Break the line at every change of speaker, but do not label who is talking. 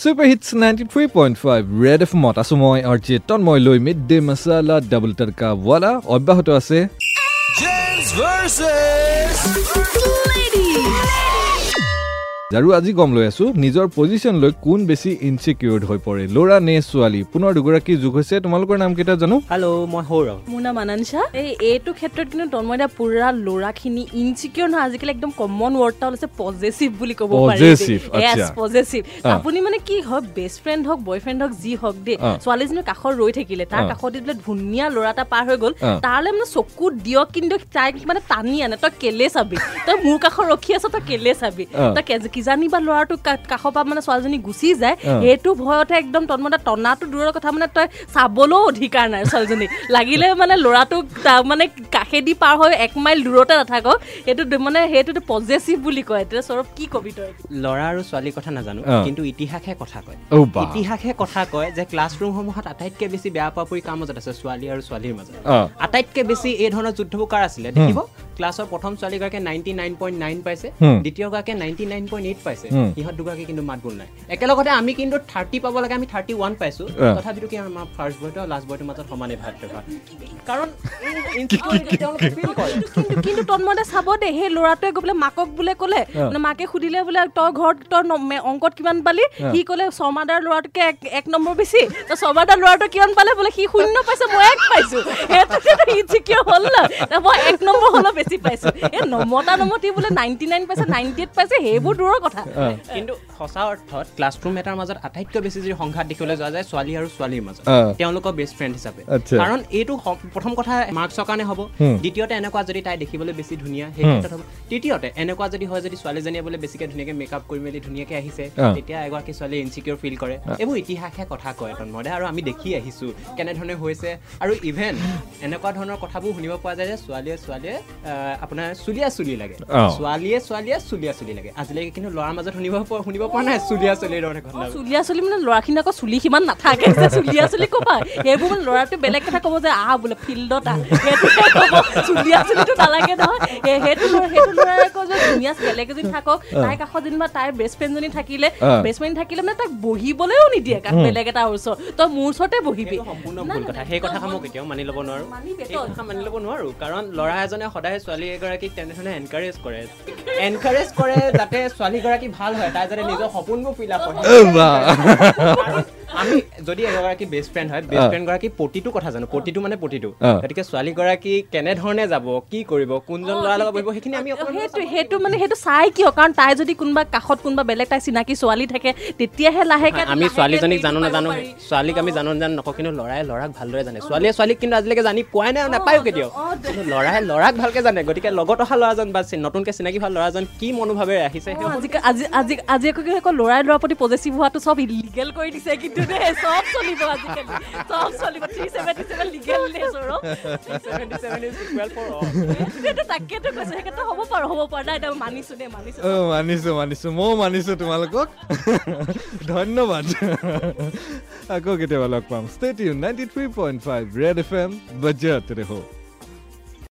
Super hits ninety three point five red F মত আছো মই আৰ জে তন্ময় লৈ mid day masala double tadka wala অব্যাহত আছে। আৰু আজি গম লৈ আছো নিজৰ পজিশ্যন লৈ কোন বেছি ইনচিকিউৰ্ড হৈ পৰে ল'ৰা নে ছোৱালী পুনৰ দুগৰাকী যোগ হৈছে তোমালোকৰ নাম কেইটা জানো
হেল্ল' মই সৌৰভ
মোৰ নাম আনাঞ্চা এই এইটো ক্ষেত্ৰত কিন্তু তন্ময়দা পুৰা ল'ৰাখিনি ইনচিকিউৰ নহয় আজিকালি একদম কমন ৱৰ্ড এটা ওলাইছে পজেচিভ বুলি ক'ব। পজেচিভ। আপুনি মানে কি হয় বেষ্ট ফ্ৰেণ্ড হওক বয় ফ্ৰেণ্ড হওক যি হওক দেই। ছোৱালীজনী কাষত ৰৈ থাকিলে তাৰ। কাষত বোলে ধুনীয়া ল'ৰা এটা পাৰ হৈ গ'ল। তালৈ মানে চকু দিয়ক কিন্তু তাইক মানে টানি আনে তই কেলে চাবি তই মোৰ কাষত ৰখি আছ তই কেলে চাবি। তই কে- কিজানি বা ল'ৰাটো কাষৰ পৰা মানে ছোৱালীজনী গুচি যায়। সেইটো ভয়তে একদম তন্মতে টনাটো দূৰৰ কথা মানে তই চাবলৈও অধিকাৰ নাই ছোৱালীজনী। লাগিলে মানে ল'ৰাটোক মানে কাষেদি পাৰ হৈ এক মাইল দূৰতে নাথাকক। সেইটো মানে সেইটোতো পজেচিভ বুলি কয়। এতিয়া সৌৰভ কি কবি তই?
ল'ৰা আৰু ছোৱালীৰ কথা নাজানো। কিন্তু ইতিহাসে কথা কয়। ইতিহাসে কথা কয় যে ক্লাছৰুমসমূহত আটাইতকৈ বেছি বেয়া পোৱা পুৰি কাৰ মাজত আছে ছোৱালী আৰু ছোৱালীৰ মাজত। আটাইতকৈ বেছি এই ধৰণৰ যুদ্ধবোৰ কাৰ আছিলে দেখিব? ক্লাছৰ প্ৰথম ছোৱালীগৰাকীয়ে নাইণ্টি নাইন পইণ্ট নাইন পাইছে। দ্বিতীয়গৰাকীয়ে নাইণ্টি নাইন পইণ্ট এইট পাইছে। সিহঁত দুগৰাকী কিন্তু মাত বোল নাই একেলগতে আমি কিন্তু থাৰ্টি পাব লাগে আমি থাৰ্টি ওৱান পাইছো। তথাপিতো কি আমাৰ ফাৰ্ষ্ট বয়টো আৰু লাষ্ট বয়টোৰ মাজত সমানে ভাত কাৰণ।
কিন্তু কিন্তু তন্মতে চাব দে সেই ল'ৰাটোৱে গৈ পেলাই মাকক বোলে ক'লে মাকে সুধিলে বোলে তই ঘৰত তই অংকত কিমান পালি। সি ক'লে শৰ্মাদাৰ ল'ৰাটোকে এক- নম্বৰ বেছি ত শৰ্মাদাৰ ল'ৰাটো কিমান পালে বোলে সি শূন্য পাইছে মই এক পাইছো সেইটো হ'ল না ত মই এক নম্বৰ হ'লেও বেছি পাইছো। এই নমতা নমতি বোলে নাইণ্টি নাইন পাইছে নাইণ্টি এইট পাইছে সেইবোৰ দূৰৰ কথা।
কিন্তু সঁচা অৰ্থত ক্লাছৰুম এটাৰ মাজত আটাইতকৈ বেছি যদি সংঘাত দেখিবলৈ যোৱা যায় ছোৱালী আৰু ছোৱালীৰ মাজত। তেওঁলোকৰ বেষ্ট ফ্ৰেণ্ড হিচাপে। কাৰণ এইটো প্ৰথম কথা মাৰ্কছৰ কাৰণে হ'ব। দ্বিতীয়তে এনেকুৱা যদি তাই দেখিবলৈ বেছি ধুনীয়া সেই। ক্ষেত্ৰত হ'ব। তৃতীয়তে এনেকুৱা যদি হয় যদি ছোৱালীজনীয়ে বোলে বেছিকৈ ধুনীয়াকৈ মেকআপ কৰি মেলি ধুনীয়াকৈ আহিছে। তেতিয়া এগৰাকী ছোৱালীয়ে ইনচিকিউৰ ফিল কৰে। এইবোৰ ইতিহাসে কথা কয় তন্মদে আৰু আমি দেখি আহিছোঁ কেনেধৰণে হৈছে। আৰু ইভেন এনেকুৱা ধৰণৰ কথাবোৰ শুনিব পোৱা যায় যে ছোৱালীয়ে ছোৱালীয়ে আপোনাৰ চুলিয়া চুলি লাগে। ছোৱালীয়ে ছোৱালীয়ে চুলিয়া চুলি লাগে আজিলৈকে কিন্তু ল'ৰাৰ মাজত শুনিব পোৱা শুনিব পৰা নাই চুলিয়া চুলিৰ ধৰণে
অ,
ঘটনা
চুলিয়া চুলি মানে ল'ৰাখিনি আকৌ চুলি সিমান নাথাকে চুলিয়া চুলি ক'বা সেইবোৰ মানে ল'ৰাটো বেলেগ কথা ক'ব যে আহ বোলে ফিল্ডত আহ সেইটোহে ক'ব চুলিয়া চুলিটো নালাগে নহয় সেই- সেইটো ল'ৰা- সেইটো ল'ৰাই আকৌ যে ধুনীয়া বেলেগ এজনী থাকক তাইৰ কাষত যেনিবা তাইৰ বেষ্ট ফ্ৰেণ্ডজনী থাকিলে
অ।
বেষ্ট ফ্ৰেণ্ড থাকিলে মানে তাক বহিবলৈও নিদিয়ে কাৰণ বেলেগ এটা ওচৰত তই মোৰ ওচৰতে বহিবি
সেইটো সম্পূৰ্ণ
নাই,
ভুল
নাই,
কথা
নাই,
সেই
তই
কথাষাৰ মই
মই-
কেতিয়াও মানি ল'ব নোৱাৰো ল'ব নোৱাৰো কাৰণ ল'ৰা এজনে সদায় ছোৱালী এগৰাকীক তেনেধৰণে এনকাৰেজ কৰে। এনকাৰেজ কৰে যাতে ছোৱালীগৰাকী ভাল হয় তাই যাতে নিজৰ সপোনবোৰ ফিল আপ কৰে। আমি যদি এগৰাকী বেষ্ট ফ্ৰেণ্ড হয় বেষ্ট ফ্ৰেণ্ড গৰাকী প্ৰতিটো কথা জানো প্ৰতিটো মানে প্ৰতিটো। গতিকে ছোৱালীগৰাকী কেনেধৰণে যাব কি কৰিব কোনজন ল'ৰাৰ লগত বহিব সেইখিনি আমি
সেইটো সেইটো মানে সেইটো চাই কিয়? কাৰণ তাই যদি কোনোবা কাষত কোনোবা বেলেগ তাই চিনাকি ছোৱালী থাকে তেতিয়াহে লাহেকে
আমি ছোৱালীজনীক জানো নাজানো। ছোৱালীক আমি জানো নাজানো নকওঁ কিন্তু ল'ৰাই ল'ৰাক ভালদৰে জানে। ছোৱালীয়ে ছোৱালীক কিন্তু আজিলৈকে জানি পোৱাই নাই নাপায়ো কেতিয়াও। কিন্তু ল'ৰাই ল'ৰাক ভালকে জানে গতিকে লগত অহা ল'ৰাজন বা নতুনকে চিনাকি হোৱা ল'ৰাজন কি মনোভাৱেৰে আহিছে
আজি আজি আজি আজি আকৌ কি আকৌ ল'ৰাই ল'ৰাৰ প্ৰতি পজেচিভ হোৱাটো চব ইলিগেল কৰি দিছে কিন্তু দেই চব চলিব আজিকালি চব চলিব থ্ৰী ছেভেণ্টি ছেভেন লিগেল তাকেতো কৈছো সেইকেইটা হ'ব পাৰো হ'ব পাৰো নাই মানিছো দেই মানিছো
অ মানিছো মানিছো ময়ো মানিছো তোমালোকক ধন্যবাদ আকৌ কেতিয়াবা লগ পাম state U ninety three point five red F M বজাত ৰেহ